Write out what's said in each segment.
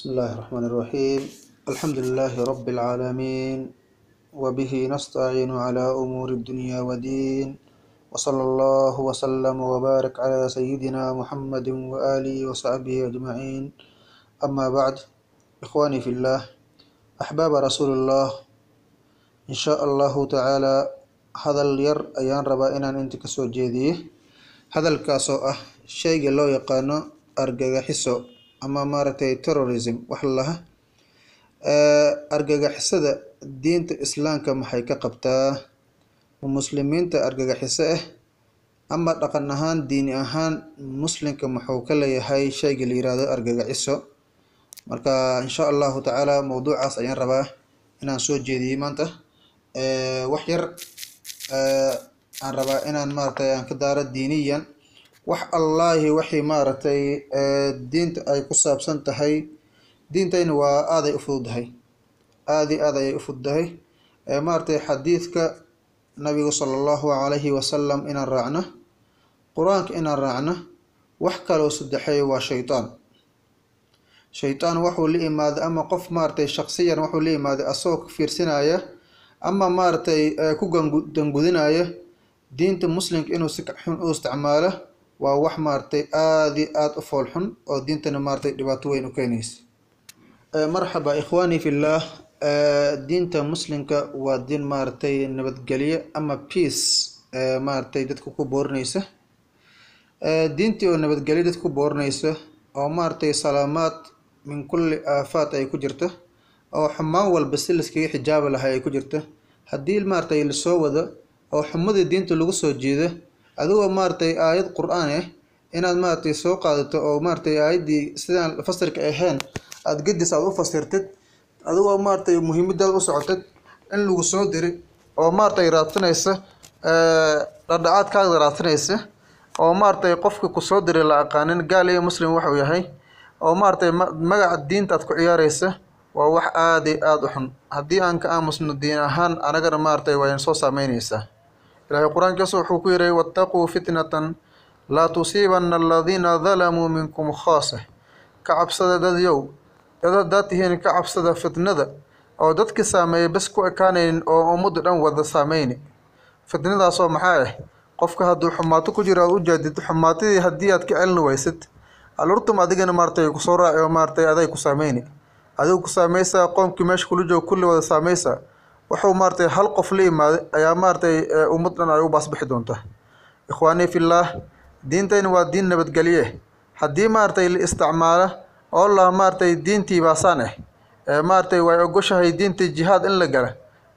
بسم الله الرحمن الرحيم الحمد لله رب العالمين وبه نستعين على أمور الدنيا والدين وصلى الله وسلم وبارك على سيدنا محمد وآله وصحبه أجمعين أما بعد إخواني في الله أحباب رسول الله إن شاء الله تعالى هذا الير أيان ربا إنان أنت كسو جيديه هذا الكاسو أه شيء لو يقانو أرجع حسو ama maaragtay terrorism wax laha. Argagixisada diinta islaamka maxay ka qabtaa? Muslimiinta argagaxiso ah ama dhaqan ahaan diini ahaan muslimka muxuu ka leeyahay shayga la yiraahdo argagaxiso? Marka insha allahu tacaala mowduucaas ayaan rabaa inaan soo jeediyey maanta. Wax yar aan rabaa inaan maaragtay aan ka daaro diiniyan wax allaahi waxay maaragtay diinta ay ku saabsan tahay diintayna waa aaday u fududahay. Aada i aad ayay u fududahay maaragtay xadiidka nabiga sala allahu calayhi wasalam inaan raacno qur'aanka inaan raacno wax kaloo saddexeeya waa shaytaan. Shaytaan waxuu la imaaday ama qof maaragtay shaksiyan waxuu la imaaday asagoo ka fiirsinaya ama maaragtay ku gangudinaya diinta muslimka inuu si xun u isticmaalo waa wax maaragtay aada aada u fool xun oo diintana maaragtay dhibaato weyn u keenaysa. Marxaba ikhwaani fillah diinta muslimka waa diin maaragtay nabadgelyo ama peace maaragtay dadka ku boorinaysa diintii oo nabadgelyo dadka ku boorinaysa oo maaragtay salaamaad min kulli aafaat ay ku jirta oo xumaan walba si laskaga xijaabi lahay ay ku jirta. Haddii maaragtay la soo wado oo xumadii diinta lagu soo jeedo adigoo maaragtay aayad qur'aan ah inaad maaragtay soo qaadato oo maaragtay aayaddii sidaan fasirka ahayn aada gedis aada u fasirtid adigoo maaragtay muhiimadaada u socotid in lagu soo diri oo maaragtay raadsanaysa dhadhacaadkaada raadsanaysa oo maaragtay qofka ku soo diri la aqaanin gaal iyo muslim waxuu yahay oo maaragtay magaca diinta aad ku ciyaaraysa waa wax aada aada u xun. Haddii aan ka aamusno diin ahaan anagana maaragtay waa soo saameynaysaa ilaahay qur'aankiisu wuxuu ku yihi wattaquu fitnatan laa tusiibana aladiina dalamuu minkum khaasa. Ka cabsada dadyow dad haddaad tihiin ka cabsada fitnada oo dadki saameeyay bes ku ekaanaynin oo ummadda dhan wada saameyni. Fitnadaasoo maxaa ah qofka hadduu xumaato ku jiro aad u jaadid xumaatadii haddii aad ka celini waysid alurtum adigana maaratay ku soo raaci oo maaratay aday ku saameyni. Adigu ku saameysaa qoomkii meesha kula jooga kulli wada saameysaa wuxuu maaratay hal qof la imaaday ayaa maaratay ummad dhan ay u baasbixi doontaa ikhwaanii fillaah diintayna waa diin nabadgelye. Haddii maaratay la isticmaalo oo la maaratay diintii baasaan ah ee maaratay way ogoshahay diintii jihaad in la gala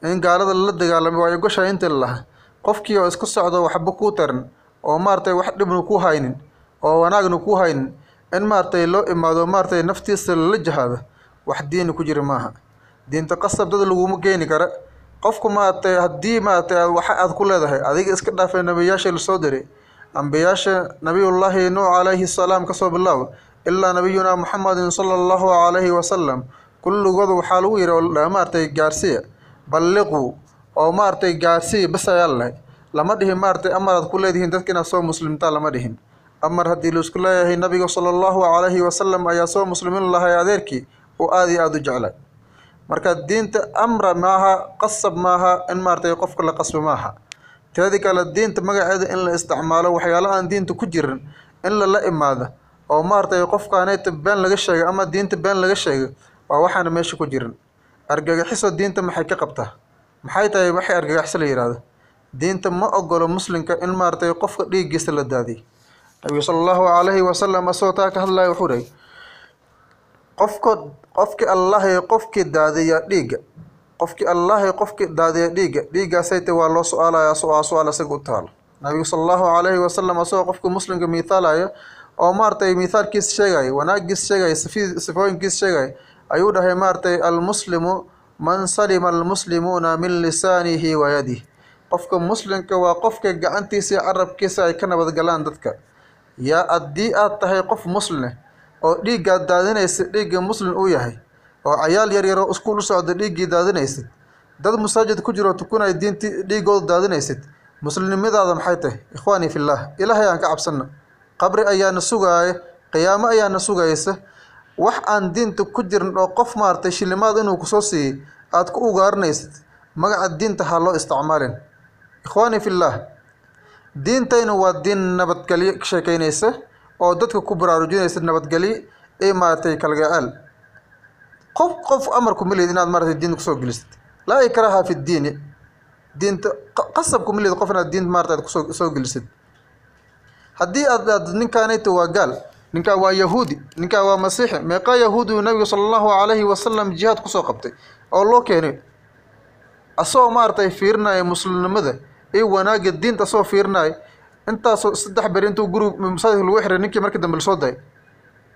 in gaalada lala dagaalamo way ogoshahay inta la laha qofkii oo isku socdo waxba kuu tarin oo maaratay wax dhibna ku haynin oo wanaagna ku haynin in maaratay loo imaado maaratay naftiisa lala jihaado wax diini ku jira maaha diinta qasab dad laguma geeni kara qofku maaragtay haddii maaragtay waxa aad ku leedahay adiga iska dhaafay nabiyaasha la soo diray. Ambiyaasha nabiyullaahi nuux calayhi salaam ka soo bilaabo ilaa nabiyunaa muxamedin sala allahu calayhi wasalam kulligooda waxaa lagu yihi oo maaragtay gaarsiya balliquu oo maaragtay gaarsiya ayaa lalahay lama dhihin maaragtay amar aad ku leedihiin dadka inaad soo muslimtaa lama dhihin. Amar haddii la isku leeyahay nabiga sala allahu calayhi wasalam ayaa soo muslimin lahay adeerkii oo aada iyo aada u jeclay marka diinta amra maaha qasab maaha in maaratay qofka la qasbo maaha. Teedi kale diinta magaceeda in la isticmaalo waxyaalo aan diinta ku jirin in lala imaado oo maaratay qofkaaneyta been laga sheegay ama diinta been laga sheegay waa waxaana meesha ku jirin. Argagaxiso diinta maxay ka qabtaa? Maxay tahay waxay argagaxiso la yihahdo diinta ma ogolo muslimka in maaratay qofka dhiiggiisa la daadiy nabigu sala allahu calayhi wasalam asagoo taa ka hadlaya wuxuu dhahay qofka qofki allahay qofkii daadiya dhiigga qofkii allahay qofkii daadiya dhiigga dhiiggaasayte waa loo su'aalaya waa su'aal isaga u taalo nabigu sala allahu calayhi wasalam asagoo qofka muslimka miithaalaya oo maaratay miithaalkiisa sheegaya wanaagiisa sheegaya sifooyinkiisa sheegaya ayuu dhahay maaratay almuslimu man salima almuslimuuna min lisaanihi wa yadih qofka muslimka waa qofka gacantiisa iyo carabkiisa ay ka nabadgalaan dadka. Yaa haddii aad tahay qof muslime oo dhiiggaad daadinaysid dhiigga muslim uu yahay oo cayaal yaryaroo iskuul u socda dhiiggii daadinaysid. Dad masaajid ku jiroo tukunay diintii dhiigooda daadinaysid. Muslimnimadaada maxay tahay? Ikhwaanii fillaah ilaahay aan ka cabsana qabri ayaana sugaaya qiyaamo ayaana sugaysa. Wax aan diinta ku jirin oo qof maaragtay shilimaad inuu ku soo siiyey aada ku ugaarinaysid magaca diinta ha loo isticmaalin. Ikhwaani fillaah diintayna waa diin nabadgelyo ka sheekeynaysa oo dadka ku baraarujinaysa nabadgelyo ee maaragtay kalgaceel qof qof amarku ma lihid inaad maaragtay diinta ku soo gelisid laa ikraha fi ddiini diinta qasabku ma lihid qof inaad diinta maarata aad ku soo soo gelisid haddii aad aad ninkaanayta waa gaal ninkaa waa yahuudi ninkaa waa masiixi meeqaa yahuudi nabiga sala allahu calayhi wasalam jihaad ku soo qabtay oo loo keenay asagoo maaragtay fiirinaya muslimnimada iyo wanaagga diinta asagoo fiirinaya intaasoo saddex beri intuu guriga masaajidka lagu xiray ninkii markii dambe la soo dayay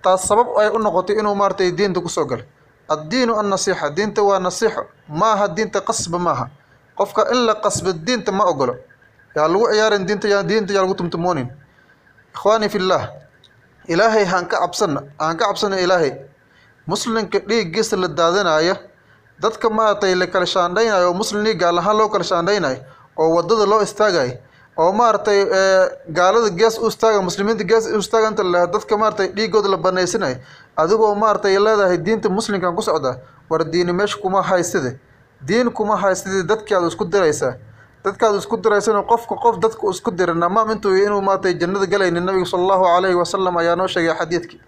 taas sabab ay u noqotay inuu maaragtay diinta ku soo galay. Addiinu annasiixa diinta waa nasiixo. Maaha diinta qasba maaha. Qofka in la qasbo diinta ma ogolo. Yaa lagu ciyaarin diinta yaa diinta yaa lagu tumtumoonin. Ikhwaani fillaah ilaahay haan ka cabsana aan ka cabsana ilaahay. Muslimka dhiiggiisa la daadanayo dadka maaragtay la kala shaandhaynayo oo muslim dhiig gaal ahaan loo kala shaandhaynayo oo waddada loo istaagayo oo maaragtay gaalada gees u istaaga muslimiinta gees u istaaga inta dadka maaragtay dhiigooda la banaysanayo adigoo maaragtay leedahay diinta muslimkan ku socda war diini meesha kuma hayside diin kuma hayside dadkaad isku diraysaa. Dadkaad isku diraysana qofka qof dadka isku dira namaam intuu inuu maaragtay jannada galaynin nabiga sala allahu calayhi wasalam ayaa noo sheegay xadiidkii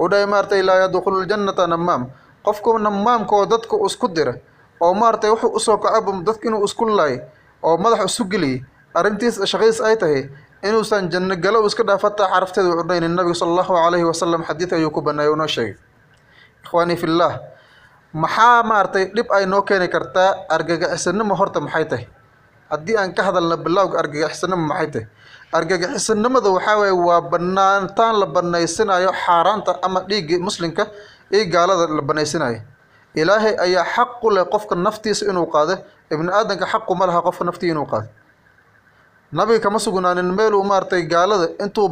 uu dhahay maaragtay laa yadkhulu ljannata namaam qofka namaamka oo dadka isku dira oo maaragtay wuxuu u soo kacaba dadka inuu isku laayo oo madax isu geliyay arrintiis shaqadiis ay tahay inuusan janno galo iska dhaaf hataa carafteeda u dhaynin nabiga sala allahu calayhi wasalam xadiid ayuu ku baneeyay noo sheegay. Ikhwaanii fillaah maxaa maaragtay dhib ay noo keeni kartaa argagaxisanimo horta maxay tahay? Haddii aan ka hadalna bilowga argagaxisanimo maxay tahay? Argagaxisanimada waxaa weeye waa banaantaan la banaysanayo xaaraanta ama dhiigga muslimka iyo gaalada la banaysanayo ilaahay ayaa xaq u leh qofka naftiisa inuu qaado ibni aadanka xaqu ma laha qofka naftii inuu qaado nabiga kama sugnaanin meeluu maaragtay gaalada intuu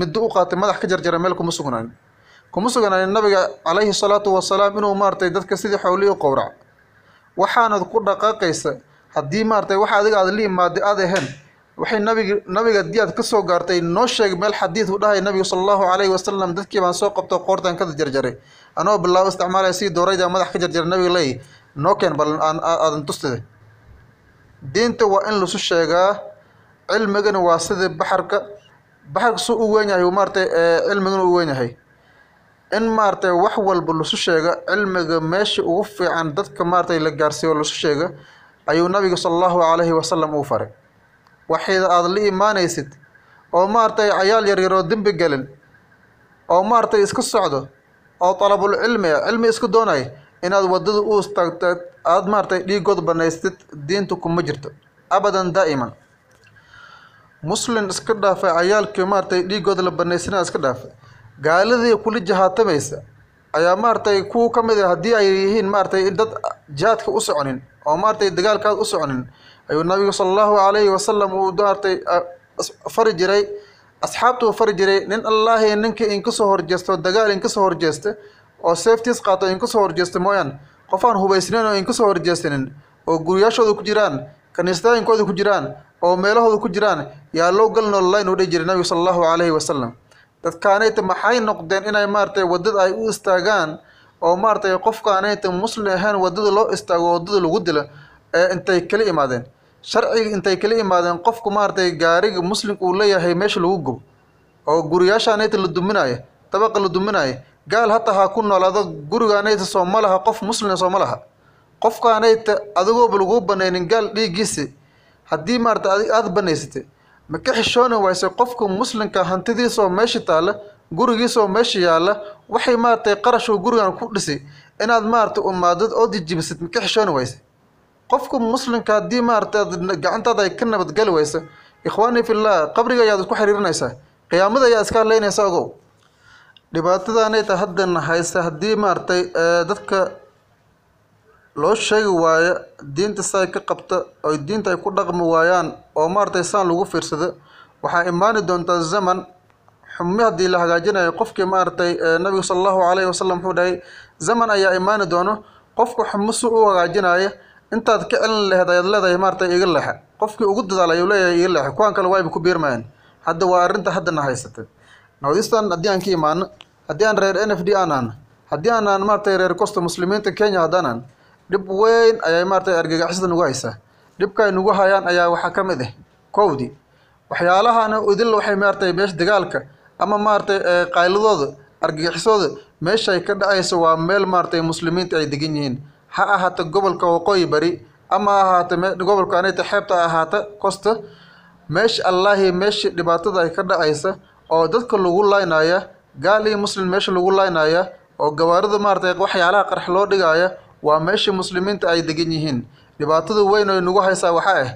middo u qaatay madax ka jarjara meel kuma sugnaanin. Kuma sugnaanin nabiga calayhi salaatu wasalaam inuu maaragtay dadka sidii xoolihii u qowrac. Waxaanad ku dhaqaaqaysa haddii maaragtay waxa adiga aad la imaada aad ahayn waxay nabiga nabiga haddii aad ka soo gaartay noo sheegay meel xadiid u dhahay nabiga sala allahu calayhi wasalam dadkii baan soo qabto qoortan ka jarjaray anoo bilaabo isticmaalaya sidii doorayda madax ka jarjaray nabiga leeyahy noo keen bal aadan tustida diinta waa in lasu sheegaa cilmigana waa sida baxarka baxarka suu u weyn yahay maaragtay cilmigana u weyn yahay. In maaragtay wax walba lasu sheega cilmiga meesha ugu fiican dadka maaragtay la gaarsiiyo lasu sheega ayuu nabiga sala allahu calayhi wasalam uu faray. Waxayda aada la imaanaysid oo maaragtay cayaal yaryar oo dembi gelin oo maaragtay iska socdo oo dalabul cilmi ah cilmi iska doonaya inaad waddada u istaagto aada maaragtay dhiigood banaystid diinta kuma jirto. Abadan daa'iman muslin iska dhaafay cayaalkii maaragtay dhiigooda la banaysanaa iska dhaafay. Gaaladii kula jahaatamaysa ayaa maaragtay kuwa ka mid a haddii ay yihiin maaragtay dad jihaadka u soconin oo maaragtay dagaalkaad u soconin ayuu nabigu sala allahu calayhi wasalam uu maaragtay fari jiray asxaabtuu fari jiray nin allaahi ninka inkasoo horjeesto dagaal inkasoo horjeesta oo safeties qaato inkasoo horjeesta mooyaan qof aan hubaysnayn oo inkasoo horjeestanin oo guryaashooda ku jiraan kaniisatooyinkooda ku jiraan oo meelahooda ku jiraan yaa loo galnoo layn u dhihi jiray nabigu sala allahu calayhi wasalam dadkaanayta maxay noqdeen inay maaragtay waddada ay u istaagaan oo maaragtay qofkaanayta muslim ahayn waddada loo istaago waddada lagu dilo ee intay kala imaadeen? Sharciga intay kala imaadeen qofku maaragtay gaariga muslimka uu leeyahay meesha lagu gubo oo guriyaashaanayta la duminayo dabaqa la duminayo gaal hataa ha ku noolaado gurigaanayta soo ma laha qof muslima soo ma laha. Qofkaanayta adigooba laguu banaynin gaal dhiiggiisi haddii maarata aada banaysatay ma ka xishooni wayse qofka muslimka hantidiisoo meesha taalla gurigiisoo meesha yaalla waxay maaragtay qarashuu gurigan ku dhisay inaad maaragtay umaadad oo jijibisid ma ka xishooni wayse qofka muslimka haddii maaragtay gacantaada ay ka nabadgeli wayso ikhwaanii fillah qabriga ayaad isku xiriirinaysaa qiyaamada ayaa iska hadlaynaysa ogow? Dhibaatadanayta haddana haysa haddii maaragtay dadka loo sheegi waayo diinta say ka qabta oy diinta ay ku dhaqmi waayaan oo maaragtay saan lagu fiirsado waxaa imaani doontaa zaman xumi haddii la hagaajinayo. Qofkii maaragtay nabigu sala allahu calayhi wasalam wuxuu dhahay zaman ayaa imaani doono qofka xumo si u hagaajinaya intaad ka celin laheed ayaad leedahay maaragtay iga leexa. Qofkii ugu dadaal ayuu leeyahay iga leexa. Kuwaan kale waayba ku biirmayaan hadda waa arrinta haddana haysatay nawdistan haddii aan ka imaano haddii aan reer n f d aan ahno haddii aan aan maaragtay reer costa muslimiinta kenya haddaan ahno dhib weyn ayay maaragtay argagixisada nagu haysaa dhibka ay nagu hayaan ayaa waxaa ka mid ah kowdii waxyaalahana idil waxay maaragtay meesha dagaalka ama maaragtay qayladooda argagixisooda meeshay ka dhacayso waa meel maaragtay muslimiinta ay degan yihiin. Ha ahaato gobolka waqooyi bari ama ahaata gobolka anayta xeebta ahaata costa meesha allaahi meesha dhibaatada ay ka dhacaysa oo dadka lagu laynaya gaal iyo muslim meesha lagu laynaya oo gawaarida maaragtay waxyaalaha qarx loo dhigaya waa meesha muslimiinta ay degan yihiin. Dhibaatada weyn oo nagu haysaa waxaa ah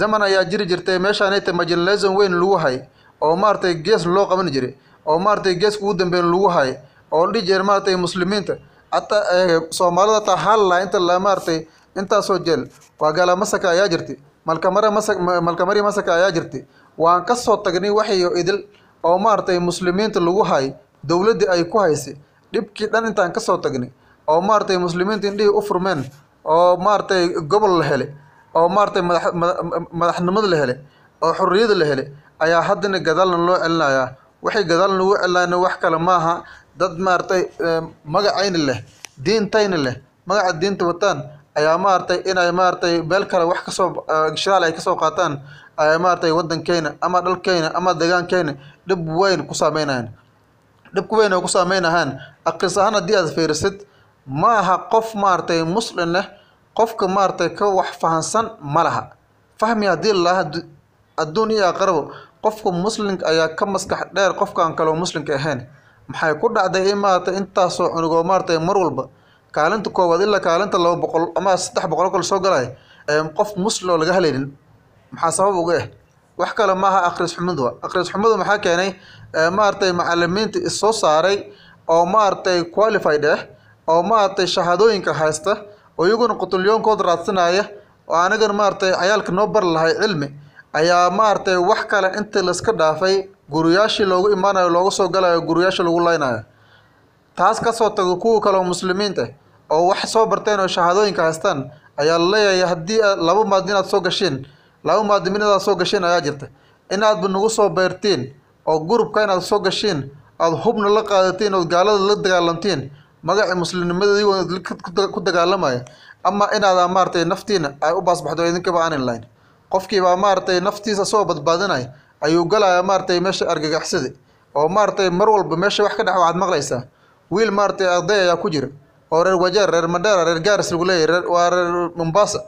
zaman ayaa jiri jirtay meeshaanayta majalleson weyn lagu hay oo maaragtay gees loo qaban jiray oo maaragtay geeska ugu dambeyn lagu hay oo dhihi jira maaragtay muslimiinta. Hataa soomaalida hataa halla inta la maaragtay intaasoo jeel waa gaala masaka ayaa jirtay malkamare masa malkamari masaka ayaa jirtay waan ka soo tagnay waxyo idil oo maaragtay muslimiinta lagu hay dowladdii ay ku haysay dhibkii dhan intaan ka soo tagnay oo maaragtay muslimiinta indhihii u furmeen oo maaragtay gobol la helay oo maaragtay madax madaxnimada la helay oo xorriyada la helay ayaa haddana gadaalna loo celinayaa waxay gadaal nagu celinayna wax kale maaha. Dad maaragtay magacayna leh diintayna leh magaca diinta wataan ayaa maaragtay inay maaragtay meel kale wax ka soo shiraal ay ka soo qaataan ay maaragtay waddankeyna ama dhalkeyna ama deegaankeyna dhib weyn ku saameynayan dhibku weyn oo ku saameynahaan aqris ahaan haddii aad fiirisid ma aha qof maaragtay muslin leh qofka maaragtay ka wax fahansan ma laha fahmi haddii lalaha adduun iyo aqrabo qofka muslimka ayaa ka maskax dheer qofkaan kaloo muslimka ahayn. Maxay ku dhacday in maaragtay intaasoo cunugoo maaragtay mar walba? Kaalinta koowaad ilaa kaalinta laba boqol ama saddex boqol kale soo galay qof muslim oo laga helaynin maxaa sabab uga ah wax kale maaha akhris xumadu akhris xumadu maxaa keenay maaragtay macalimiinta issoo saaray oo maaragtay qualified ah oo maaragtay shahaadooyinka haysta oo iyaguna qutulyoonkooda raadsanaya oo anagana maaragtay cayaalka noo bari lahay cilmi ayaa maaragtay wax kale inta laiska dhaafay guriyaashii loogu imaanayo looga soo galayo guriyaasha lagu laynayo taas ka soo tago kuwa kale oo muslimiinta oo wax soo barteen oo shahaadooyinka haystaan ayaa la leeyahay haddii laba maadin inaad soo gasheen laba maadimin inaad soo gasheen ayaa jirta. Inaadba nagu soo beertiin oo gurubka inaad soo gasheen aada hubna la qaadatiin ood gaalada la dagaalamtiin magacii muslimnimadii ku dagaalamaya ama inaada maaragtay naftiina ay u baasbaxdo idinkaba aanin lahayn. Qofkiibaa maaragtay naftiisa soo badbaadinaya ayuu galaya maaragtay meesha argagaxsada oo maaragtay mar walba meesha wax ka dhex waxaad maqlaysaa wiil maaragtay arday ayaa ku jira. Oo reer wajeer reer mandheera reer gaaris lagu leeyahy waa reer mombasa.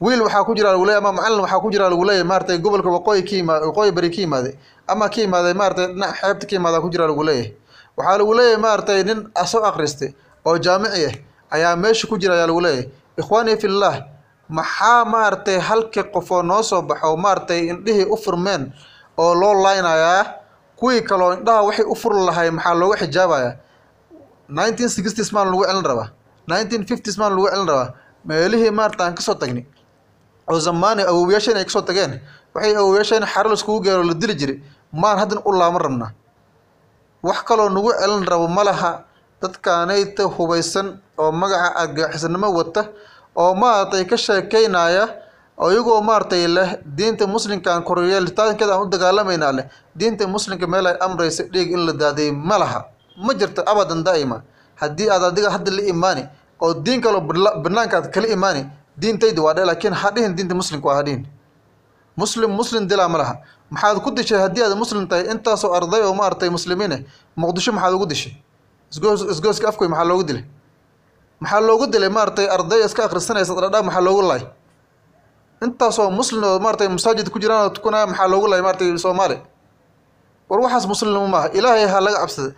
Wiil waxaa ku jira lagu leeyahy ama macalin waxaa ku jira lagu leeyahy maaragtay gobolka waqooyi ka yimaad waqooyi bari ka yimaaday ama ka yimaaday maaragtay dhinac xeebta ka yimaada ku jira lagu leeyahay waxaa lagu leeyahay maaragtay nin soo akhristay oo jaamici ah ayaa meesha ku jira ayaa lagu leeyahay. Ikhwaanii fillah maxaa maaragtay halkii qofoo noo soo baxo maaragtay indhihii u furmeen oo loo laynayaa kuwii kaloo indhaha waxay u furi lahay maxaa looga xijaabayaa nineteen sixties maan lagu celin rabaa. nineteen fifties maan lagu celin rabaa. Meelihii maarata aan ka soo tagnay oo zamaani awowyaasheen ay ka soo tageen. Waxay awowyaasheen xaro laiskugu geero la dili jiray maan haddan u laaban rabnaa wax kaloo nagu celin rabo ma laha dadkaanayta hubaysan oo magaca argagixisnimo wata oo maaragtay ka sheekeynaya oo iyagoo maaragtay leh diinta muslimkaan koryeelitaankeeda aan u dagaalamayna leh diinta muslimka meel ay amraysa dhiig in la daadiyay ma laha. Ma jirto abadan daa'ima. Haddii aad adiga hadda la imaani oo diin kaloo banaanka aad kala imaani diintayda waa dhe laakiin ha dhihin diinta muslimka waa ha dhihin muslim muslim dilaa ma laha. Maxaad ku dishay haddii aad muslim tahay intaasoo arday oo maaragtay muslimiine muqdisho maxaad ugu dishay? Isgoos isgooska afkoy maxaa loogu dilay? Maxaa loogu dilay? Maaragtay arday iska akhrisanaysa dhadhaa maxaa loogu lay intaasoo muslim oo maaragtay masaajid ku jiraan oo tukanaya maxaa loogu lay maaragtay soomaali? War waxaas muslimnimo maaha ilaahay ha laga cabsada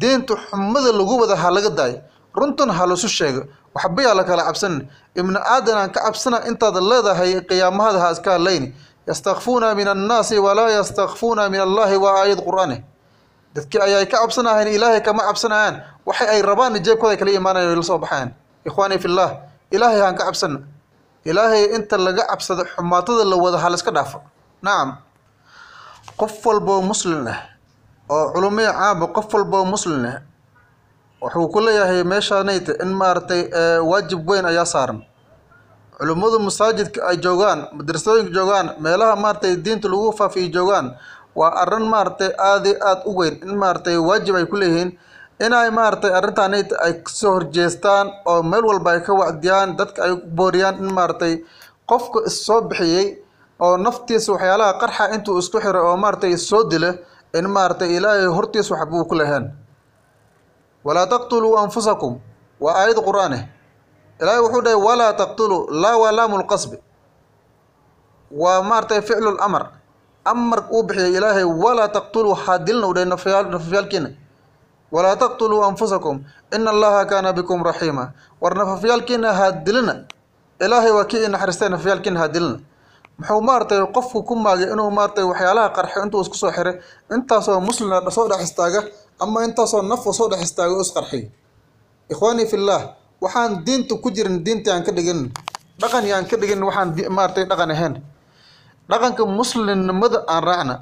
diinta xumada lagu wada ha laga daayo. Runtan ha lasu sheego. Waxbayaa la kala cabsanin. Ibni aadan aan ka cabsana intaad leedahay qiyaamahada ha iska hadlayni yastakfuuna min annaasi walaa yastakfuuna min allahi waa aayad qur'aane dadkii ayay ka cabsanahayn ilaahay kama cabsanayaan waxay ay rabaan jeebkooda kala imaanayan la soo baxayaan ikhwaanii fillah ilaahay haan ka cabsana ilaahay inta laga cabsado xumaatada la wada ha la iska dhaafo nacam qof walboo muslim ah oo culumiya caama qof walboo muslim ah wuxuu ku leeyahay meeshaanayta in maaragtay waajib weyn ayaa saaran culimmadu masaajidka ay joogaan madrasooyinka joogaan meelaha maaragtay diinta lagu faafiyo joogaan waa arrin maaragtay aada iyo aada u weyn. In maaragtay waajib ay ku leeyihiin inay maaragtay arrintaan ay ka soo horjeestaan oo meel walba ay ka wacdiyaan dadka ay booriyaan in maaragtay qofka issoo bixiyey oo naftiisa waxyaalaha qarxa intuu isku xiray oo maaragtay soo dila in maaragtay ilaahay hortiisa waxbuu ku lahayn walaa taqtuluu anfusakum waa aayad qur'aan ilaahay wuxuu dhahay walaa taqtuluu laa waa laamu lqasbi waa maaragtay ficlu lamar amar uu bixiyay ilaahay walaa taqtuluu ha dilna u dhahay nafafyaalkiina walaa taqtuluu anfusakum ina allaha kaana bikum raxiima war nafafyaalkiina ha dilina ilaahay waa kii naxariistay nafafyaalkiina ha dilina muxuu maaragtay qofku ku maagay inuu maaragtay waxyaalaha qarxo intuu isku soo xiray intaasoo muslina soo dhex istaaga ama intaasoo nafka soo dhex istaaga oo isqarxiy ikhwaanii fillaah waxaan diinta ku jirin diintii aan ka dhigin. Dhaqan yaan ka dhigin waxaan maaragtay dhaqan ahayn. Dhaqanka muslimnimada aan raacna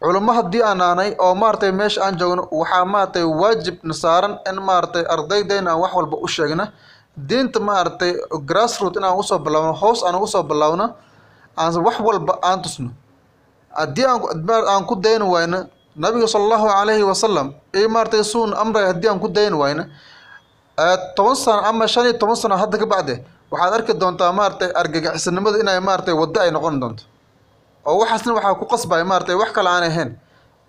culamo haddii aan aanay oo maaragtay meesha aan joogno waxaa maaragtay waajibna saaran in maaragtay ardaydayna aan wax walba u sheegna. Diinta maaragtay grassroot inaan u soo bilaawno hoos aan ugu soo bilaawno aan wax walba aan tusno. Haddii aan ku dayn wayno nabiga sala allahu calayhi wasalam iyo maaragtay suun amray haddii aan ku dayn wayno toban sano ama shan iyo toban sano hadda ka bacde waxaad arki doontaa maaragtay argagixisanimada inay maaragtay waddo ay noqon doonto. Oo waxaasna waxaa ku qasbaya maaragtay wax kale aan ahayn.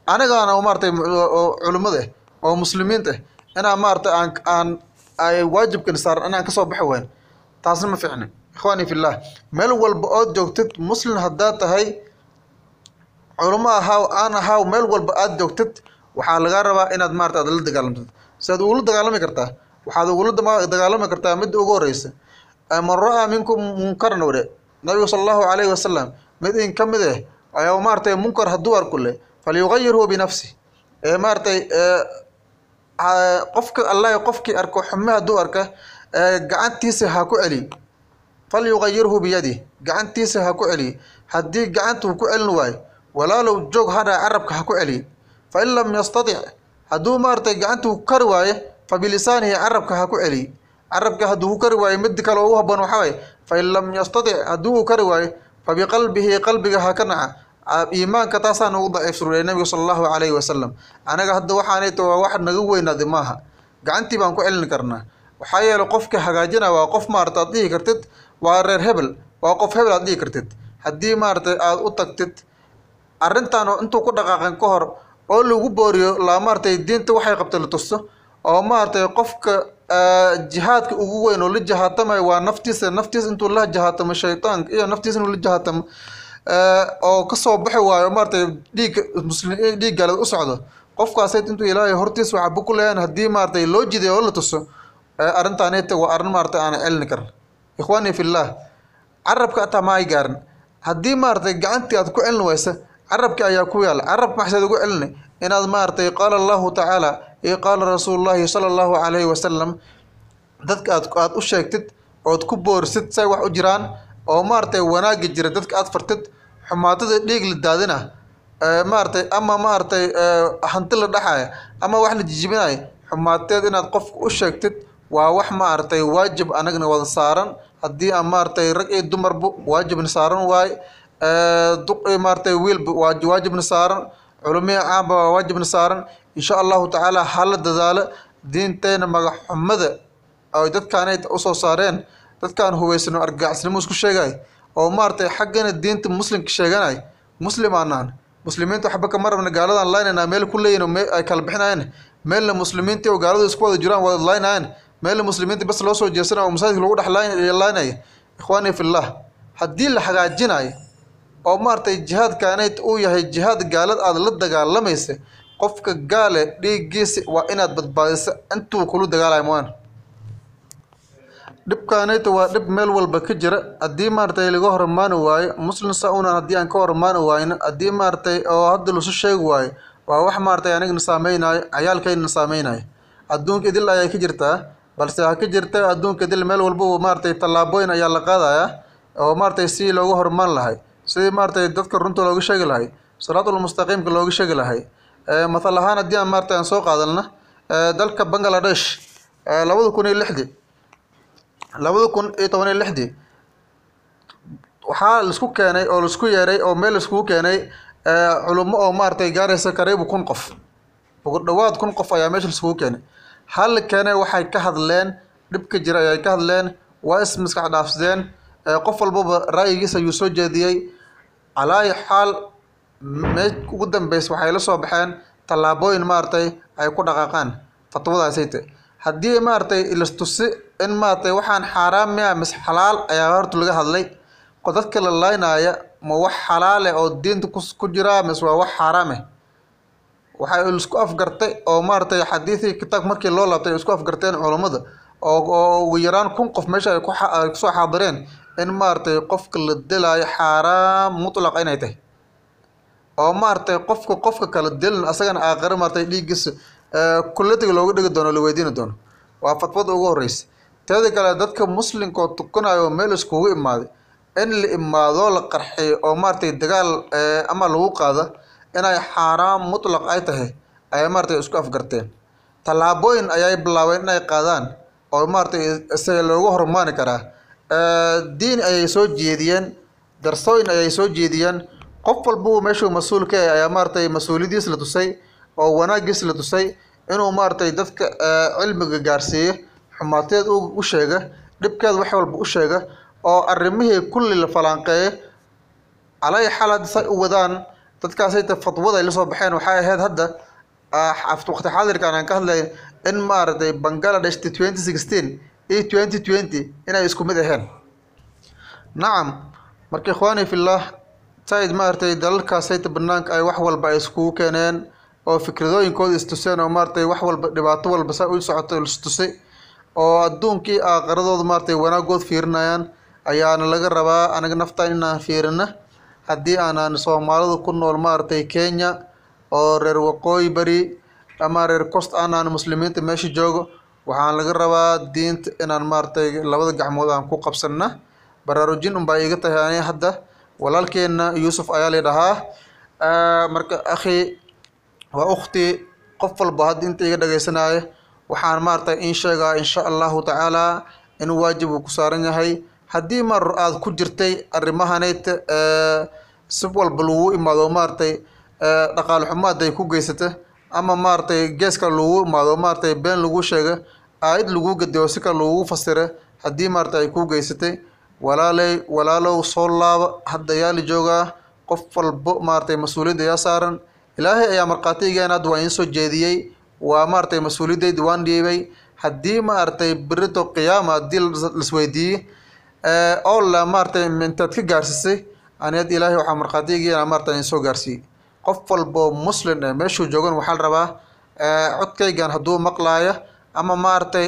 Anigaana maaragtay oo culimmada ah oo muslimiinta ah inaan maaragtay aan aan ay waajibkan saaran inaan ka soo baxi wayn. Taasna ma fiicna ikhwaani fillah meel walba ood joogtid muslim haddaad tahay culimo ahaaw aan ahaaw meel walba aad joogtid waxaa lagaa rabaa inaad maarata aad la dagaalamtid. Siaad ugula dagaalami kartaa waxaad ugula dagaalami kartaa midda ugu horeysa. Man ra'aa minkum munkaran wade nabigu sala allahu calayhi wasalam mid in ka mid ah ayaa maaratay munkar hadduu arku le falyugayirhu binafsi ee maaratay qofka allah qofkii arko xume hadduu arka gacantiisa ha ku celiy falyugayirhu biyadi gacantiisa ha ku celiy haddii gacantuu ku celin waayo walaalow joog hadhaa carabka ha ku celiy fa in lam yastatic hadduu maaratay gacantuu kari waayo fa bilisaanihi carabka ha ku celiy carabka hadduu ku kari waayo mid kale ugu haboon waxaa waye fa in lam yastatic haddii uu kari waayo fa qalbiga ha ka naca. Iimaanka taasaan ugu daciifsuruday nabiga sala allahu calayhi wasalam anaga hadda waxaanayta waa wax naga weynaaday maaha. Gacantii baan ku celin karnaa. Waxaa yeele qofka hagaajina waa qof maarata aad dhihi kartid waa reer hebel waa qof hebel aad dhihi kartid. Haddii maaratay aada u tagtid arrintan intuu ku dhaqaaqan ka hor oo lagu booriyo laa maaratay diinta waxay qabtay la tusto oo maaratay qofka jihaadka ugu weyn oo la jahaatamayo waa naftiisa naftiisa intuu la jahaatamo shaytaanka iyo naftiisa inuu la jahaatamo oo ka soo baxi waayo maaratay dhiigga muslim dhiig gaalad u socdo. Qofkaasay intuu ilaahay hortiisa waxba ku leeyahan haddii maaratay loo jiday oo la tuso arrintaaneta waa arrin maaratay aan celini karin ikhwaanii fillaah carabka ataa ma gaarin haddii maaratay gacantii aad ku celin waysa carabki ayaa ku yaalla carabka maxsaad ugu celina inaad maaratay qaala allahu tacaala iyo qaala rasuulullaahi sala allahu calayhi wasalam dadka aad aad u sheegtid ood ku boorisid say wax u jiraan oo maaratay wanaagi jira dadka aad fartid xumaatada dhiig la daadina maaratay ama maaratay hanti la dhaxaya ama wax la jijibinayo xumaateed inaad qofka u sheegtid waa wax maaragtay waajib anagna wada saaran. Haddii aan maaratay rag iyo dumarba waajibna saaran waaye duq maaratay wiilba waa waajibna saaran culumihii caamba waa waajibna saaran insha allahu tacaala hala dadaalo diinteena magaxxumada ay dadkaanay u soo saareen dadkaan hubeysano argagaxisnimo isku sheegay oo maaratay xaggana diinta muslimka sheeganay muslim aanaan. Muslimiinta waxba kama rabna gaaladan laynayna meel ku leeyihiin ay kala meelna muslimiintii oo gaaladu isku wada jiraan wada laynayan meelna muslimiinta bas loo soo jeesana oo masaajidka lagu dhex laynaya ikhwaanii fillah haddii la hagaajinayo oo maaratay jihaadkaanay uu yahay jihaad gaalad aada la dagaalamaysa qofka gaale dhiiggiisa waa inaad badbaadiso intuu kula dagaalayo maan dhibkaanayta waa dhib meel walba ka jira. Haddii maaratay laga hormaani waayo muslim sa-unan haddii aan ka hormaani waayno haddii maaratay oo hadda lasu sheegi waayo waa wax maaratay anigna saameynaayo cayaalkaynana saameynaayo adduunka idil ayay ka jirtaa balse ha ka jirta adduunka idil meel walba maaratay tallaabooyin ayaa la qaadayaa oo maaratay si looga hormaan lahay. Sidii maaratay dadka runta looga sheegi lahay salaatul mustaqiimka looga sheegi lahay mathal ahaan haddii aan maaratay aan soo qaadalna dalka bangladesh labada kun iyo lixdii labada kun iyo toban iyo lixdii waxaa la isku keenay oo la isku yeeray oo meel laiskugu keenay culummo oo maaratay gaaraysa kariibu kun qof. Ugu dhawaad kun qof ayaa meesha laiskugu keenay. Hal keene waxay ka hadleen dhibka jira ayay ka hadleen waa is maskax dhaafsadeen qof walbaba ra'yigiisa ayuu soo jeediyey. Calaayi xaal mee ugu dambeysa waxay la soo baxeen tallaabooyin maaragtay ay ku dhaqaaqaan fatwadaasayte haddii maaragtay ilastusi in maaragtay waxaan xaaraam miya mise xalaal ayaa horta laga hadlay. Oo dadka la laynaya ma wax xalaale oo diinta ku jiraa mise waa wax xaaraam ah waxay isku afgartay oo maaragtay xadiidii kitaab markii loo laabtay isku afgarteen culammada oo ugu yaraan kun qof meesha ay ku soo xaadireen in maaragtay qofka la dilaayo xaaraam mutlaq inay tahay oo maaragtay qofka qofka kala dilin asagana aakhire maaragtay dhiiggiisa kullatiga looga dhigi doono la weydiini doono. Waa fatwada ugu horreysa teeda kale dadka muslimka oo tukanayo meel iskugu imaaday in la imaado la qarxiyo oo maaragtay dagaal ama lagu qaado inay xaaraam mutlaq ay tahay ayay maaragtay isku afgarteen. Tallaabooyin ayay bilaabeen inay qaadaan oo maaragtay isaga loogu hormaani karaa. Diin ayay soo jeediyeen darsooyin ayay soo jeediyeen qof walbuu meeshuu mas'uul ka yahay ayaa maaragtay mas'uuliyadiis la tusay oo wanaagiis la tusay inuu maaragtay dadka cilmiga gaarsiiyo xumaateed u sheega dhibkeed wax walba u sheega oo arrimihii kulli la falanqeeyo calay xal hadda say u wadaan dadkaasayta fatwada ay la soo baxeen. Waxay ahayd hadda waqti xaadirkan aan ka hadlay in maaragtay bangladesh twenty sixteen iyo twenty twenty inay isku mid aheen. Nacam marka ikhwaani fillah said maaragtay dalalkaasayta banaanka ay wax walba ay iskugu keeneen oo fikradooyinkooda istuseen oo maaragtay wax walba dhibaato walba saa u socoto istusay oo adduunkii aakhiradooda maaragtay wanaagood fiirinayaan ayaana laga rabaa anaga naftaan inaan fiirina. Haddii aanan soomaalida ku nool maaragtay kenya oo reer waqooyi bari ama reer cost aanan muslimiinta meesha joogo waxaan laga rabaa diinta inaan maaragtay labada gacmood aan ku qabsana baraarujin unbaa iga tahay ani hadda walaalkeena yuusuf ayaa la dhahaa marka akhi waa ukhti qof walba hadda inta iga dhageysanaya waxaan maaragtay in sheegaa insha allahu tacaala inuu waajib uu ku saaran yahay. Haddii mar aada ku jirtay arrimahanayta si walba lagu imaado maaragtay dhaqaale xumo hadday ku geysata ama maaragtay geeska lagu imaado maaragtay been lagu sheega aayad lagu gadiyo si kale lagu fasira haddii maaragtay ay ku geysatay walaaley walaalow soo laaba hadda ayaa la joogaa qof walbo maaragtay mas'uuliyadda ayaa saaran. Ilaahay ayaa markhaatigeena hadda waa iin soo jeediyey waa maaragtay mas'uuliyaddeydii waan dhiibay. Haddii maaragtay berito qiyaama haddii lasweydiiyey oo la maaragtay ka gaarsiisay aniyad ilaahay waxaa markhaatigeena maaragtay iin soo gaarsiiyey. Qof walbo muslim eh meeshuu joogan waxaa la rabaa codkaygan hadduu maqlaaya ama maaragtay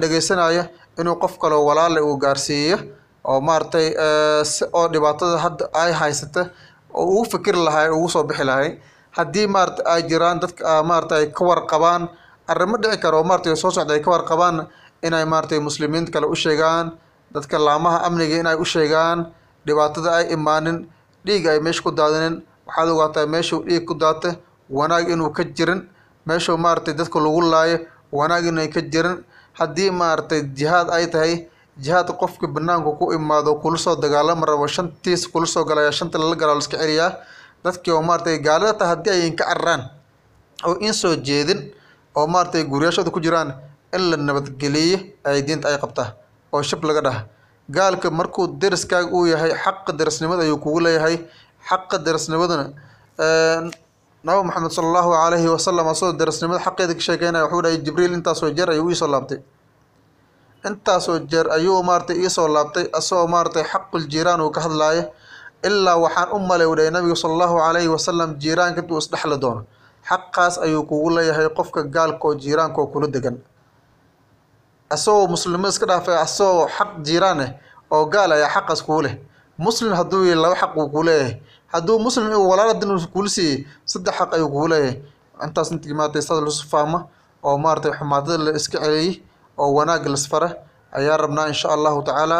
dhegeysanaya inuu qof kaloo walaale uu gaarsiiyo oo maaragtay si oo dhibaatada hadda ay haysata oo ugu fikiri lahay ugu soo bixi lahay. Haddii maaragtay ay jiraan dadka maaragtay ay ka warqabaan arrimo dhici kara oo maaragtay soo socda ay ka warqabaan inay maaragtay muslimiinta kale u sheegaan dadka laamaha amniga inay u sheegaan dhibaatada ay imaanin dhiig ay meesha ku daadinin waxaad ogaataa meeshuu dhiig ku daata wanaag inuu ka jirin meeshuu maaragtay dadka lagu laayo wanaag inay ka jirin. Haddii maaragtay jihaad ay tahay jihaad qofka banaanka ku imaado kula soo dagaalama rabo shantiis kula soo galaya shanta lala galaa la iska celiyaa dadkii oo maaragtay gaalada haddii ay inka cararaan oo in soo jeedin oo maaragtay guriyashooda ku jiraan in la nabadgeliyo ay diinta ay qabtaa oo shab laga dhaha. Gaalka markuu deriskaaga uu yahay xaqa derisnimada ayuu kugu leeyahay. Xaqa derisnimaduna nabi maxamed sala allahu calayhi wasalam asagoo derisnimada xaqeeda ka sheekeynaya wuxuu dhahay jibriil intaasoo jeer ayuu iisoo laabtay intaasoo jeer ayuu maaragtay iisoo laabtay asagoo maaragtay xaqul jiiraan uu ka hadlaayo ilaa waxaan u dhahay nabiga sala allahu calayhi wasalam jiiraanka intuu isdhexli doono. Xaqaas ayuu kugu leeyahay qofka gaalka oo kula degan. Asagoo muslimada iska dhaafay asagoo xaq jiiraan ah oo gaal ayaa xaqaas kugu leh. Muslim hadduu yahay laba xaq uu kuu leeyahay. Hadduu muslim walaal hadin kuula siiyey saddex xaq ayuu kugu leeyahay. Intaas intii maaragtay saas lasu fahmo oo maaragtay xumaatada la iska celiyey oo wanaag lasfara ayaa rabnaa insha allahu tacaala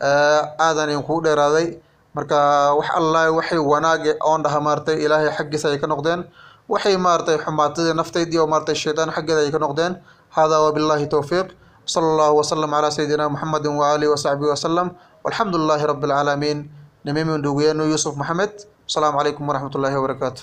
aadan idinkugu dheeraaday. Marka wax allahi waxay wanaage oon dhaha maaragtay ilaahay xaggiisa ay ka noqdeen. Waxay maaragtay xumaatadii naftaydii oo maaragtay shaydaan xaggeeda ay ka noqdeen. Hada wabillahi towfiiq sala allahu wasalam calaa sayidina muxamedin waaalihi wasaxbihi wasalam walxamdu lilahi rabi alcaalamiin nimimin dhugeenu yuusuf maxamed. Asalaamu calaykum waraxmat ullaahi wabarakaatu